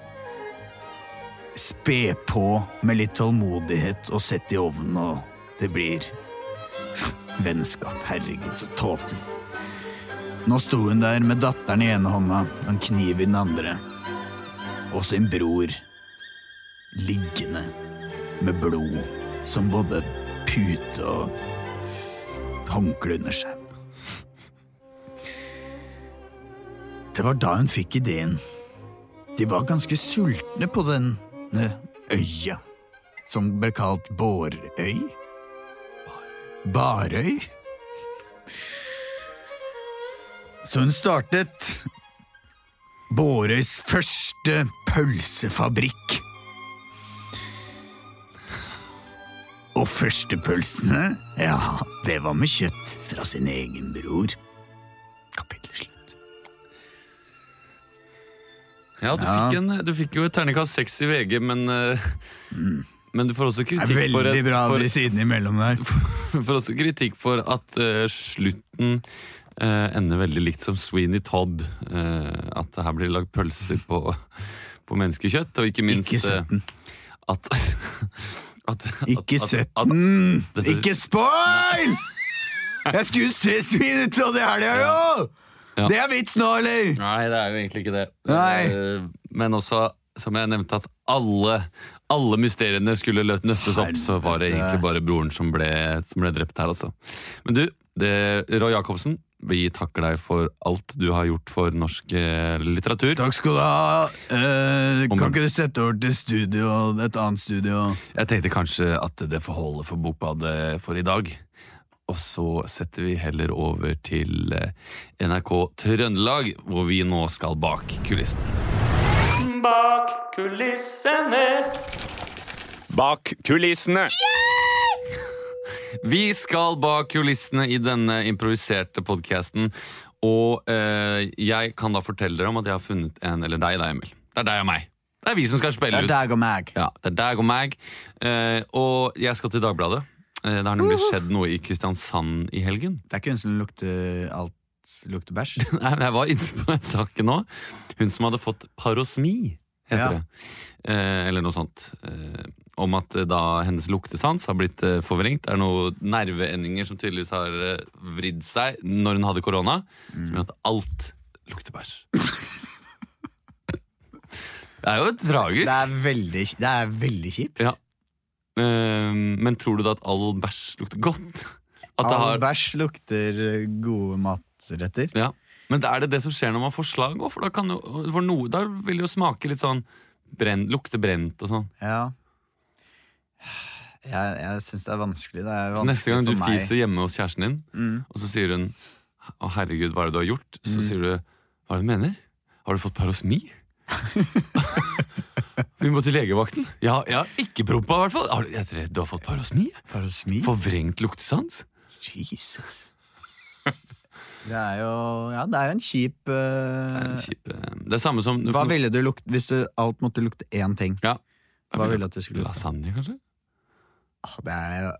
Spe på med litt tålmodighet og sett i ovnen, og det blir vennskap. Herregud, så tåpen. Nå sto hun der med datteren i ene hånda og en kniv i den andre, og sin bror liggende med blod som både pute og håndkle under seg. Det var da hun fikk ideen. De var ganske sultne på denne øya, som ble kalt Bårøy. Barøy? Så hun startet Bårøys første pølsefabrikk. Og førstepølsene, ja, det var med kjøtt fra sin egen bror. Kapittel slutt. Ja, du, Ja. Fikk, en, du fikk jo et terningkast seks i VG, men, mm. men du får også kritikk Det er veldig for, et, bra for, de sidene imellom der. Du får også kritikk for at uh, slutten eh, ender veldig likt som Sweeney Todd. Eh, at det her blir lagd pølser på, på menneskekjøtt, og ikke minst Ikke eh, 17. at, at, Ikke at, at, 17! Ikke spoil! Jeg skulle se Sweeney Todd i helga, jo! Ja. Det er vits nå, eller? Nei, det er jo egentlig ikke det. Nei. Eh, Men også, som jeg nevnte, at alle, alle mysteriene skulle nøstes opp, så var det egentlig bare broren som ble, som ble drept her også. Men du, det, Roy Jacobsen, vi takker deg for alt du har gjort for norsk eh, litteratur. Takk skal du ha. Eh, kan ikke du sette over til studio, et annet studio? Jeg tenkte kanskje at det får holde for Bokbadet for i dag. Og så setter vi heller over til eh, NRK Trøndelag, hvor vi nå skal bak kulissene. Bak kulissene. Bak kulissene. Vi skal bak kulissene i denne improviserte podkasten. Og eh, jeg kan da fortelle dere om at jeg har funnet en Eller deg, da, Emil. Det er deg og meg. Det er vi som skal spille ut. Det er deg og meg. Ja, det er deg og meg. Eh, og jeg skal til Dagbladet. Eh, det har nemlig skjedd noe i Kristiansand i helgen. Det er ikke hun som lukter alt lukter bæsj. Nei, men Jeg var inne på den saken nå. Hun som hadde fått parosmi, heter Ja. det. Eh, eller noe sånt. Eh, om at eh, da hennes luktesans har blitt eh, forvrengt. Det er noen nerveendinger som tydeligvis har eh, vridd seg når hun hadde korona. Som gjør at alt lukter bæsj. det er jo tragisk. Det er veldig, det er veldig kjipt. Ja. Eh, men tror du da at all bæsj lukter godt? All har, bæsj lukter gode matretter. ja. Men er det det som skjer når man får slag òg? For, da kan jo, for noe, da vil det jo smake litt sånn brent, Lukte brent og sånn. Ja. Jeg, jeg syns det er vanskelig. Det er vanskelig neste gang du fiser hjemme hos kjæresten din, Mm. og så sier hun 'Å, herregud, hva er det du har gjort?' Så Mm. sier du 'Hva er det du mener? Har du fått parosmi?' Vi må til legevakten. Ja, jeg har ikke prompa, i hvert fall. Har du- Jeg er redd du har fått parosmi. Parosmi? Forvrengt luktesans. Jesus. Det er jo Ja, det er en kjip Det er en kjip, uh, Det er samme som Hva ville du lukte hvis du alt måtte lukte én ting? Ja. Hva ville du at det skulle lukte? Lasagne, kanskje? Ah, Det er jo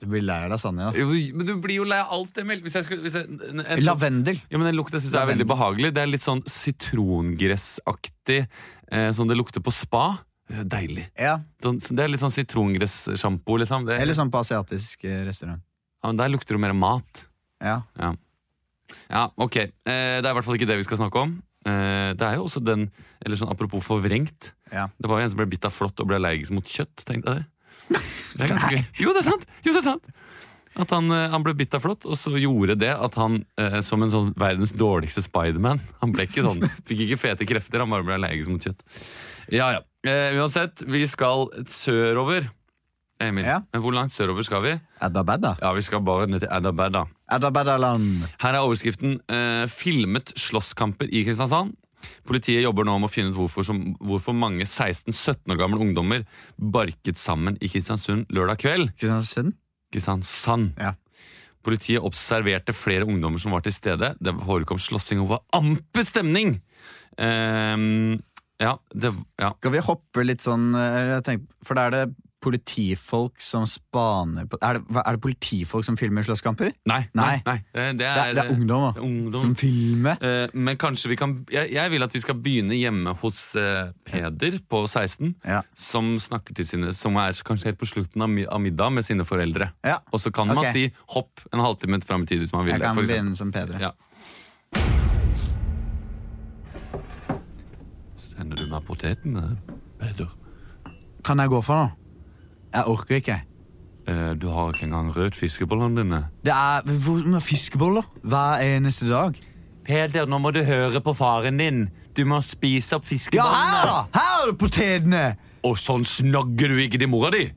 Det blir lei av lasagne. Jo, Men du blir jo lei av alt det melk... Lavendel. Ja, men Den lukta synes jeg er veldig behagelig. Det er litt sånn sitrongressaktig, eh, sånn det lukter på spa. Er Deilig. Ja, Sånn, det er litt sånn sitrongressjampo, liksom. Det, Eller sånn på asiatisk eh, restaurant. ja, men der lukter det mer mat. Ja. Ja, ok. Eh, det er i hvert fall ikke det vi skal snakke om. Eh, det er jo også den Eller sånn apropos forvrengt. Ja. Det var jo en som ble bitt av flått og ble allergisk mot kjøtt. Tenkte jeg det. Det er ganske gøy. Jo, det er sant! Jo, det er sant. At han, eh, han ble bitt av flått, og så gjorde det at han, eh, som en sånn verdens dårligste Spiderman Han ble ikke sånn, fikk ikke fete krefter, han bare ble allergisk mot kjøtt. Ja, ja. Eh, uansett, vi skal sørover. Emil, Ja. men hvor langt sørover skal vi? Adabada. Ja, Vi skal bare ned til Adabada. Adabadaland. Her er overskriften eh, 'Filmet slåsskamper i Kristiansand'. Politiet jobber nå med å finne ut hvorfor, som, hvorfor mange 16-17 år gamle ungdommer barket sammen i Kristiansund lørdag kveld. Kristiansund? Kristiansand. Ja. Politiet observerte flere ungdommer som var til stede. Det forekom slåssing og var amper stemning! Um, ja, det, ja. Skal vi hoppe litt sånn eh, jeg tenkte, For da er det politifolk som spaner på Er det, er det politifolk som filmer slåsskamper? Nei, nei, Nei. Det, er, Det er, det er ungdom, er ungdom. som filmer. Uh, men kanskje vi kan jeg, jeg vil at vi skal begynne hjemme hos uh, Peder på 16. Ja. Som snakker til sine Som er kanskje helt på slutten av, middag med sine foreldre. Ja. Og så kan man si hopp en halvtime fram i tid hvis man vil Jeg kan begynne som Peder. Ja. Sender du meg poteten, eh, Peder? Kan jeg gå for noe? Jeg orker ikke. Eh, du har ikke engang rødt fiskebollene dine. Det er hvor, med fiskeboller hver eneste dag. Peder, nå må du høre på faren din. Du må spise opp Ja, her! Her er det potetene! Og sånn snagger du ikke til mora di!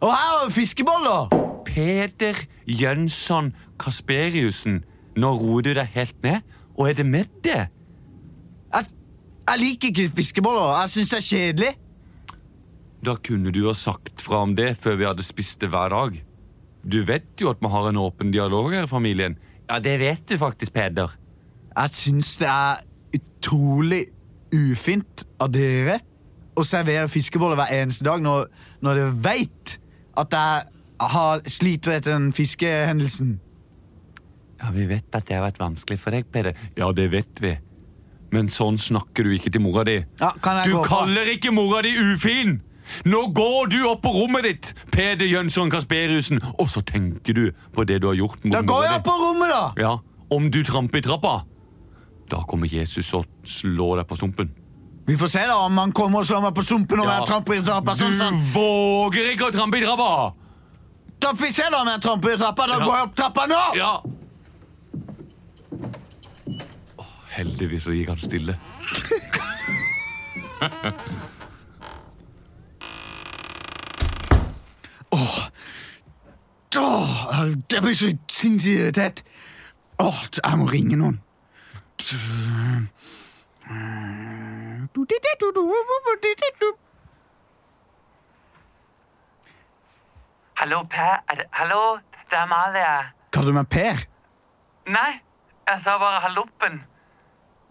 Og her er det fiskeboller! Peder Jønsson Kasperiussen, nå roer du deg helt ned, og er det med det? Jeg, jeg liker ikke fiskeboller. Jeg syns det er kjedelig. Da kunne du ha sagt fra om det før vi hadde spist det hver dag. Du vet jo at vi har en åpen dialog her i familien. Ja, det vet du faktisk, Peder. Jeg syns det er utrolig ufint av dere å servere fiskeboller hver eneste dag når, når dere veit at jeg har sliter etter den fiskehendelsen. Ja, Vi vet at det har vært vanskelig for deg, Peder. Ja, det vet vi. Men sånn snakker du ikke til mora di. Ja, kan jeg Du gå på? kaller ikke mora di ufin! Nå går du opp på rommet ditt, Peder Jønsson Kasperiusen og så tenker du på det du har gjort mot Da går jeg opp på rommet, da! Ja, Om du tramper i trappa, da kommer Jesus og slår deg på stumpen. Vi får se da om han kommer og slår meg på stumpen når Ja. jeg tramper i trappa. Du Sånn, Du våger ikke å trampe i trappa! Da får vi se da om jeg tramper i trappa. Da Ja. går jeg opp trappa nå! Ja. Heldigvis så gikk han stille. Åh, det blir så sinnssykt tett. Åh, jeg må ringe noen. Hallo, Per. Er det, hallo, det er Amalie. Kaller du meg Per? Nei, jeg sa bare halloppen.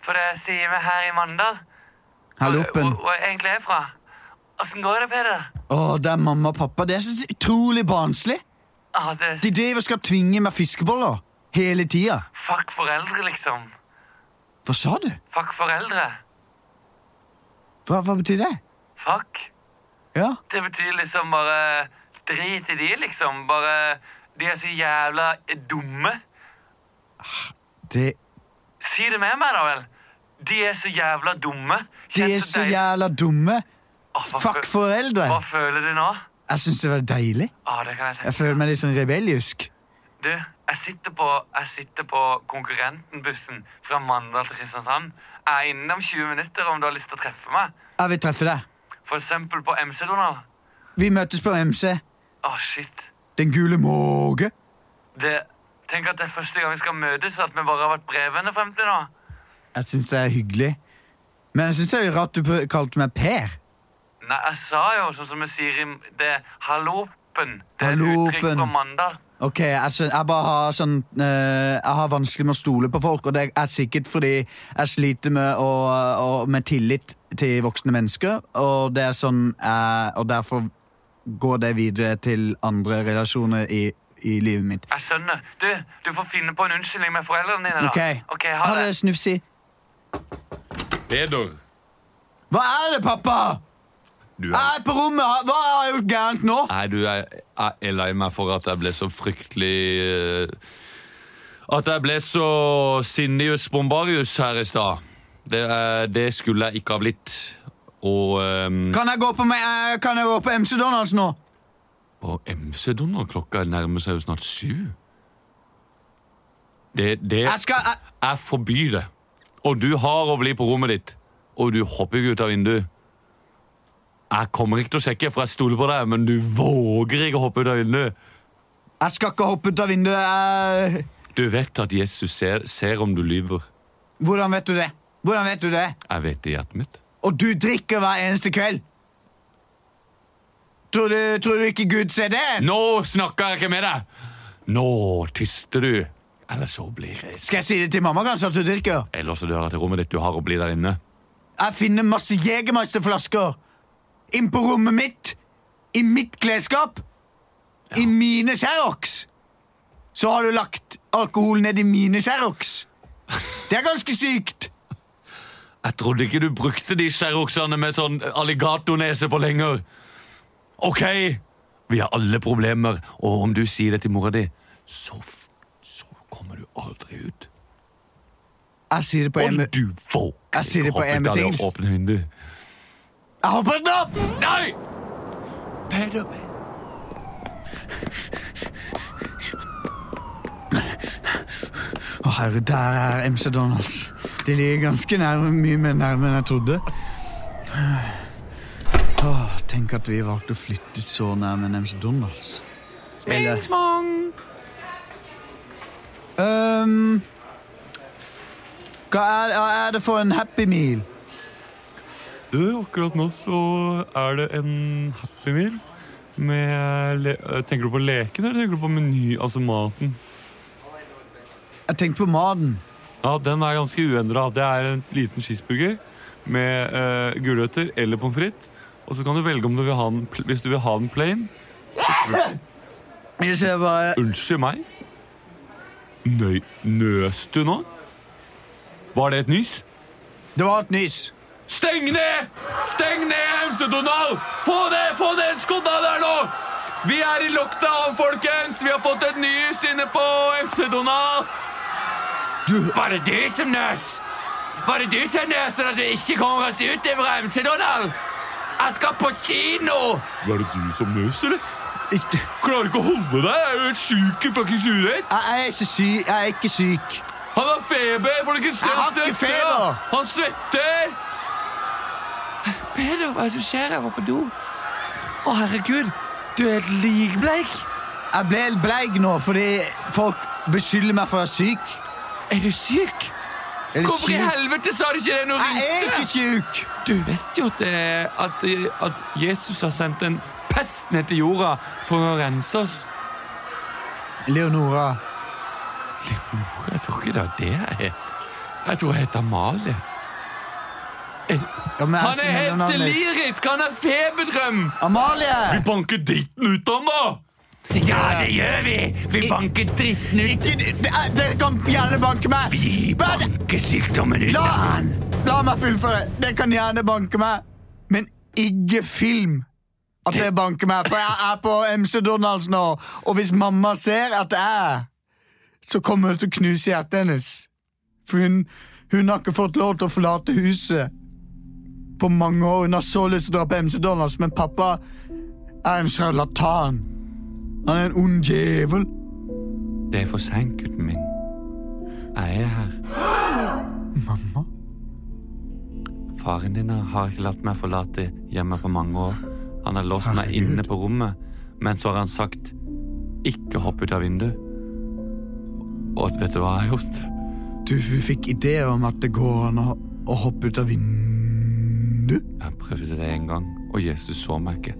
For det sier vi her i Mandal. Halloppen. Hvor, hvor jeg egentlig er fra. Åssen går det, Peder? Åh, det er mamma og pappa. Det er så utrolig barnslig. Ah, det De driver og skal tvinge meg fiskeboller hele tida. Fuck foreldre, liksom. Hva sa du? Fuck foreldre. Hva, hva betyr det? Fuck. Ja. Det betyr liksom bare Drit i de, liksom. Bare De er så jævla dumme. Det, Si det med meg, da vel. De er så jævla dumme. de er så jævla dumme. Åh, hva Fuck foreldre. Hva føler du nå? Jeg syns det var deilig. Åh, det kan jeg tenke Jeg føler meg litt sånn rebellisk. Du, jeg sitter på, jeg sitter på konkurrentenbussen fra Mandal til Kristiansand. Jeg er inne om 20 minutter om du har lyst til å treffe meg. Jeg vil treffe deg. For eksempel på MC, Donald. Vi møtes på MC. Åh, shit. Den gule måke. Det, tenk at det er første gang vi skal møtes, at vi bare har vært brevvenner frem til nå. Jeg syns det er hyggelig. Men jeg syns det er rart du kalte meg Per. Nei, jeg sa jo, sånn som vi sier i det hallopen. Det er et Hallopen. uttrykk fra mandag. Ok, jeg, skjøn- jeg bare har sånn eh, Jeg har vanskelig med å stole på folk, og det er sikkert fordi jeg sliter med, å, å, med tillit til voksne mennesker, og det er sånn eh, Og derfor går det videre til andre relasjoner i, i livet mitt. Jeg skjønner. Du, du får finne på en unnskyldning med foreldrene dine, da. Ok, Ok, ha Ha det. det, Snufsi. Peder, Hva er det, pappa? Du Jeg er er på rommet. Hva har jeg gjort gærent nå? Nei, du er, jeg er lei meg for at jeg ble så fryktelig eh, At jeg ble så Sinnius Bombarius her i stad. Det, eh, det skulle jeg ikke ha blitt. Og um... Kan jeg gå på, meg- eh, kan jeg gå på MC Donalds nå? På MC-Donald, klokka nærmer seg jo snart syv. Det, det Jeg skal jeg, Jeg forbyr det. Og du har å bli på rommet ditt, og du hopper ikke ut av vinduet. Jeg kommer ikke til å sjekke, for jeg stoler på deg, men du våger ikke å hoppe ut av vinduet. jeg skal ikke hoppe ut av vinduet. Jeg, Du vet at Jesus ser, ser om du lyver. hvordan vet du det? Hvordan vet du det? Jeg vet det i hjertet mitt. Og du drikker hver eneste kveld. Tror du, tror du ikke Gud ser det? Nå snakker jeg ikke med deg! Nå tyster du. Eller så blir jeg Skal jeg si det til mamma kanskje at du drikker? Eller så dør jeg til rommet ditt. Du har å bli der inne. Jeg finner masse Jegermeister-flasker inn på rommet mitt. I mitt klesskap. I mine Xerox. Så har du lagt alkohol ned i mine Xerox. Det er ganske sykt. Jeg trodde ikke du brukte de Xeroxene med sånn alligatornese på lenger. Ok, vi har alle problemer, og om du sier det til mora di, så, så kommer du aldri ut. Jeg sier det på en Og du våger ikke å hoppe det betingelse. åpne vinduet. Jeg hopper den opp! Nei! Peder. Å herre, der er MC Donalds. De ligger ganske nærme, mye mer nærme enn jeg trodde. Åh, tenk at vi valgte å flytte så nærme en MC Donalds. Eller um, Hva er, er det for en Happy Meal? Du, akkurat nå så er det en Happy Meal med eh, Tenker du på leken, eller tenker du på meny, altså maten? Jeg tenker på maten. Ja, den er ganske uendra. Det er en liten cheeseburger med uh, gulrøtter eller pommes frites. Og så kan du velge om du vil ha den, hvis du vil ha den plain. Bare Unnskyld meg? Nøy, nøs du nå? Var det et nys? Det var et nys. Steng ned! Steng ned, MC Donald! Få det! Få det skodda der nå! Vi er i lockdown, folkens! Vi har fått et nys inne på MC Donald! Var det du som nøs? Var det du som nøs, sånn at vi ikke kommer oss ut fra MC Donald? Jeg skal på kino! Var det du som nøs, eller? Ikke- Klarer ikke å holde deg! Jeg er jo helt sjuk i fuckings huet ditt! Jeg er ikke syk. Jeg er ikke syk. Han har feber! Får du ikke se Jeg har ikke feber. Han svetter! Peder, hva er det som skjer? Jeg var på do. Å, herregud. Du er helt likbleik. Jeg ble helt bleik nå fordi folk beskylder meg for å være syk. Er du syk? Er du Hvorfor i helvete sa du ikke det når du Jeg er ikke syk! Du vet jo at, det, at, at Jesus har sendt en pest ned til jorda for å rense oss. Leonora. Leonora? Jeg tror ikke det er det jeg heter. Jeg tror jeg heter Amalie. Ja, men jeg Han er helt delirisk! Han er feberdrøm! Amalie! banker dritten ut av ham, da! Ja, det gjør vi! Vi banker dritten ut. Ikke, det er- dere kan gjerne banke meg. Vi banker sykdommen ut La, av han. la meg fullføre. Dere kan gjerne banke meg, men ikke film. at dere banker meg, for jeg er på MC Donalds nå. Og hvis mamma ser at det er, så kommer hun til å knuse hjertet hennes. For hun, hun har ikke fått lov til å forlate huset på mange år. Hun har så lyst til å dra på MC Donalds, men pappa er en sjarlatan. Han er en ond djevel. Det er for seint, gutten min. Jeg er her. Mamma? Faren din har ikke latt meg forlate hjemmet på mange år. Han har låst meg inne på rommet, men så har han sagt 'ikke hopp ut av vinduet'. Og vet du hva jeg har gjort? Du fikk ideer om at det går an å, hoppe ut av vinduet. Jeg prøvde det en gang, og Jesus så meg ikke.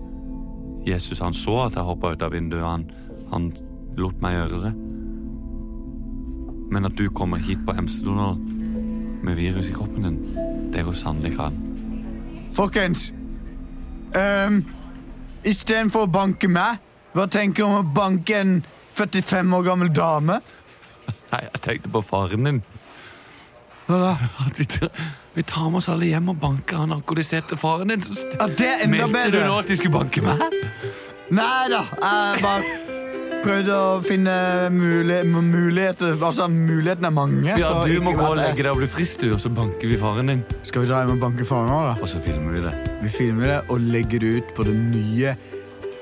Jesus han så at jeg hoppa ut av vinduet, han, han lot meg gjøre det. Men at du kommer hit på MC-Donald med virus i kroppen din, det går sannelig ikke an. Folkens, um, istedenfor å banke meg, hva tenker du om å banke en 45 år gammel dame? Nei, jeg tenkte på faren din. Hva da? Vi, tar, med oss alle hjem og banker han alkoholiserte faren din. Så Ja, det er enda Meldte du nå at de skulle banke meg? Nei da, jeg bare prøvde å finne muli muligheter. Altså, mulighetene er mange. Ja, Du må gå og legge deg og bli frisk, du, og så banker vi faren din. Skal vi dra hjem og banke faren vår, da? Og så filmer vi det. Vi filmer det og legger det ut på den nye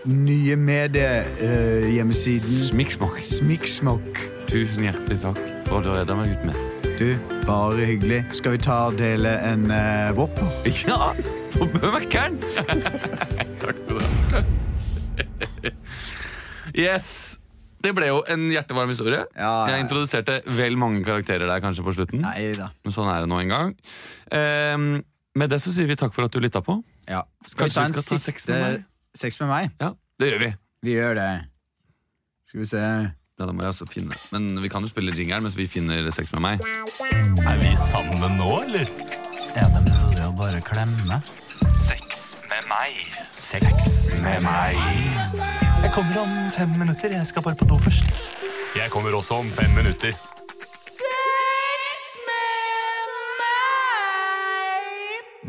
nye mediehjemmesiden Smiksmokk. Smiksmokk. Tusen hjertelig takk for du redda meg, ut med. Du, bare hyggelig. Skal vi ta og dele en uh, Whopper? Ja, på Mækkern! takk skal du ha. yes. Det ble jo en hjertevarm historie. Ja. Jeg introduserte vel mange karakterer der kanskje på slutten. Nei da. Men sånn er det nå en gang. Um, med det så sier vi takk for at du lytta på. Ja. Skal vi ta vi en siste sex med meg? Ja, det gjør vi. Vi gjør det. Skal vi se Ja, da må jeg altså finne Men vi kan jo spille jingeren mens vi finner sex med meg. Er vi sammen nå, eller? Er det mulig å bare klemme? Sex med meg. Sex med meg. Jeg kommer om fem minutter. Jeg skal bare på do først. Jeg kommer også om fem minutter.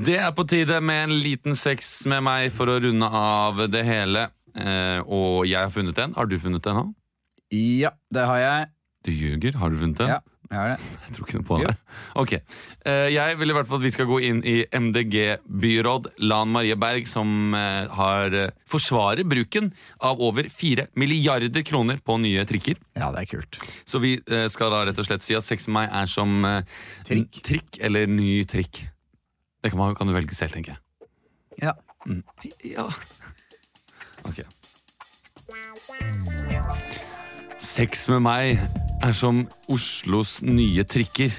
Det er på tide med en liten sex med meg for å runde av det hele. Eh, og jeg har funnet en. Har du funnet en nå? Ja, det har jeg. Du ljuger. Har du funnet en? Ja, jeg har det. Jeg tror ikke noe på det. Ok. Eh, jeg vil i hvert fall at vi skal gå inn i MDG-byråd Lan Marie Berg, som eh, har eh, forsvarer bruken av over 4 milliarder kroner på nye trikker. Ja, det er kult. Så vi skal da rett og slett si at 6. mai er som Trikk. trikk eller ny trikk. Det kan, man, kan du velge selv, tenker jeg. Ja. Mm. Ja. Ok. Sex med meg er som Oslos nye trikker.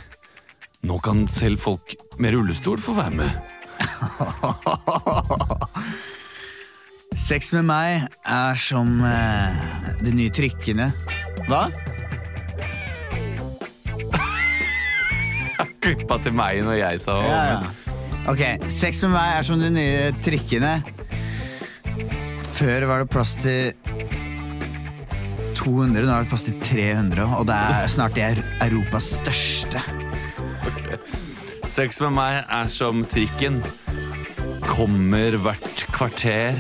Nå kan selv folk med rullestol få være med. Sex med meg er som eh, de nye trikkene. Hva? Klippa til meg når jeg sa Ja, ja. Ok, sex med meg er som de nye trikkene. Før var det plass til 200, nå er det plass til 300, og det er snart det er Europas største. Sex med meg er som trikken. Kommer hvert kvarter.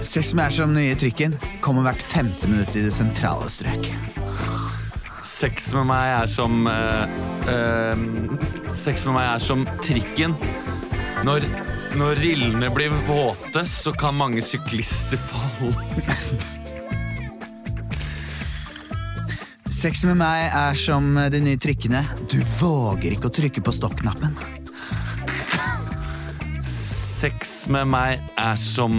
Sex med meg er som nye trikken. Kommer hvert femte minutt i det sentrale strøk. Sex med meg er som uh, uh, Sex med meg er som trikken. Når, når rillene blir våte, så kan mange syklister falle. Sex med meg er som de nye trikkene. Du våger ikke å trykke på stoppknappen. Sex med meg er som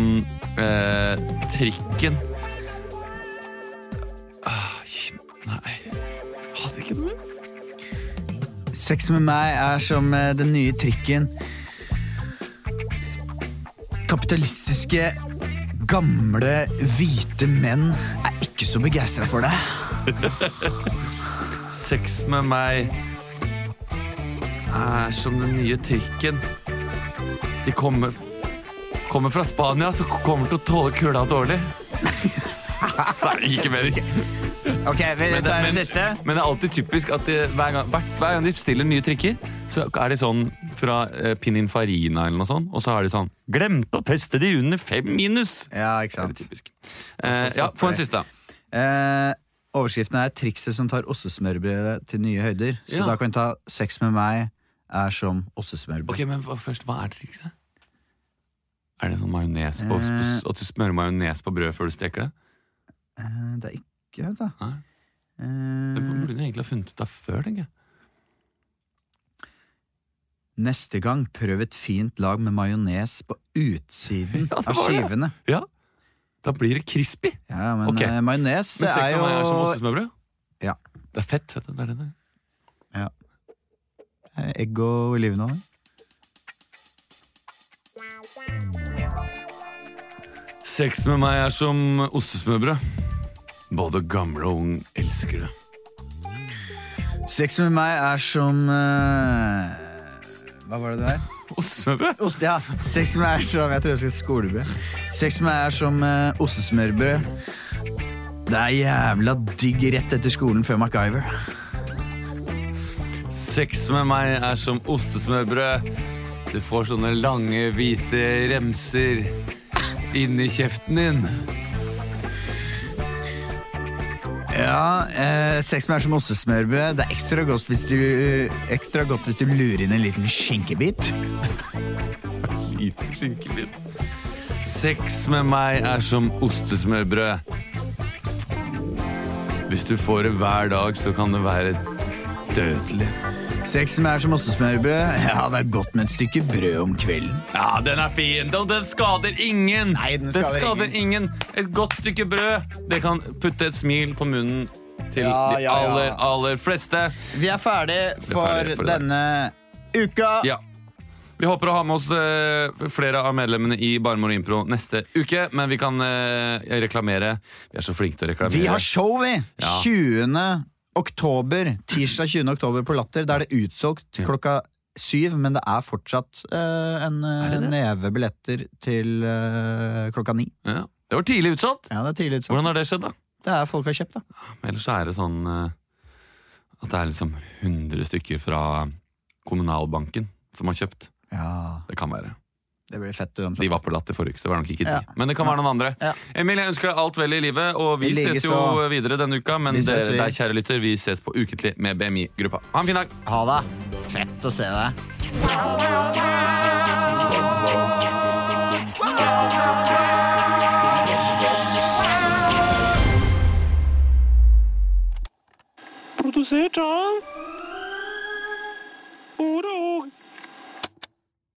eh, trikken. Ah, nei Hadde ikke noe Sex med meg er som eh, den nye trikken. Kapitalistiske, gamle, hvite menn er ikke så begeistra for det. Sex med meg er som den nye trikken. De kommer, kommer fra Spania, så kommer til å tåle kulda dårlig. Nei, ikke mer. Ok, vi Men det- tar men- den siste. Men det er alltid typisk at de, hver, gang, hver, hver gang de bestiller nye trikker, så er de sånn fra eh, Pininfarina eller noe sånt, og så er de sånn Glemte å teste de under fem minus! Ja, ikke Det er sant. typisk. Eh, ja, få en siste. Eh, overskriften er 'Trikset som tar ostesmørbrødet til nye høyder'. Så Ja. da kan vi ta 'Sex med meg er som ostesmørbrød'. Ok, men først, hva er trikset? Er det sånn majones på Eh. At du smører majones på brødet før du steker det? Eh, det er ikke det, da. Nei. Eh, Det burde du egentlig ha funnet ut av før, tenker jeg. neste gang prøv et fint lag med majones på utsiden Ja, av skivene. Ja, Da blir det crispy. Ja, men okay. eh, majones Men er meg er som jo ostesmørbrød. Ja. Det er fett. Det er det der. eh, egg og olivenolje. Sex med meg er som ostesmørbrød. Både gamle og ung elsker det. Sex med meg er som uh... Hva var det det der? Ostesmørbrød? Ost, ja, sex meg er som Jeg tror jeg skal skolebrød. Sex meg er som uh, ostesmørbrød. Det er jævla digg rett etter skolen før MacGyver. Sex med meg er som ostesmørbrød. Du får sånne lange, hvite remser inni kjeften din. Ja, eh, sex med er som ostesmørbrød. Det er ekstra godt, hvis du, ekstra godt hvis du lurer inn en liten skinkebit. Liten skinkebit. Sex med meg er som ostesmørbrød. Hvis du får det hver dag, så kan det være dødelig. Sex med meg er som ostesmørbrød. Ja, det er godt med et stykke brød om kvelden. Ja, den er fin, og den skader ingen. Nei, den skader ingen. ingen. Et godt stykke brød, det kan putte et smil på munnen til Ja, de ja, aller, aller fleste. Vi er ferdig for, ferdig for denne der. uka. Ja. Vi håper å ha med oss eh, flere av medlemmene i Barmor Impro neste uke, men vi kan eh, reklamere. Vi er så flinke til å reklamere. Vi har show, vi! Ja. 20. oktober. Tirsdag 20. oktober på Latter. Da er det utsolgt klokka syv, men det er fortsatt uh, en eh, Er det det? neve billetter til uh, klokka ni. ja. Det var tidlig utsolgt. Ja, det er tidlig utsolgt. Hvordan har det skjedd, da? Det er folk har kjøpt, da. Ellers er det sånn uh, at det er liksom 100 stykker fra kommunalbanken som har kjøpt. Ja, Det kan være. Det blir fett De var på Latter forrige uke, så det var nok ikke de. Ja. Men det kan være noen andre. Ja. Emil, jeg ønsker deg alt vel i livet, og vi like ses jo så. videre denne uka. Men Vi dere, deg, kjære lytter, vi ses på Ukentlig med BMI-gruppa. Ha en fin dag! Ha det! Fett å se deg. Produsert av Ord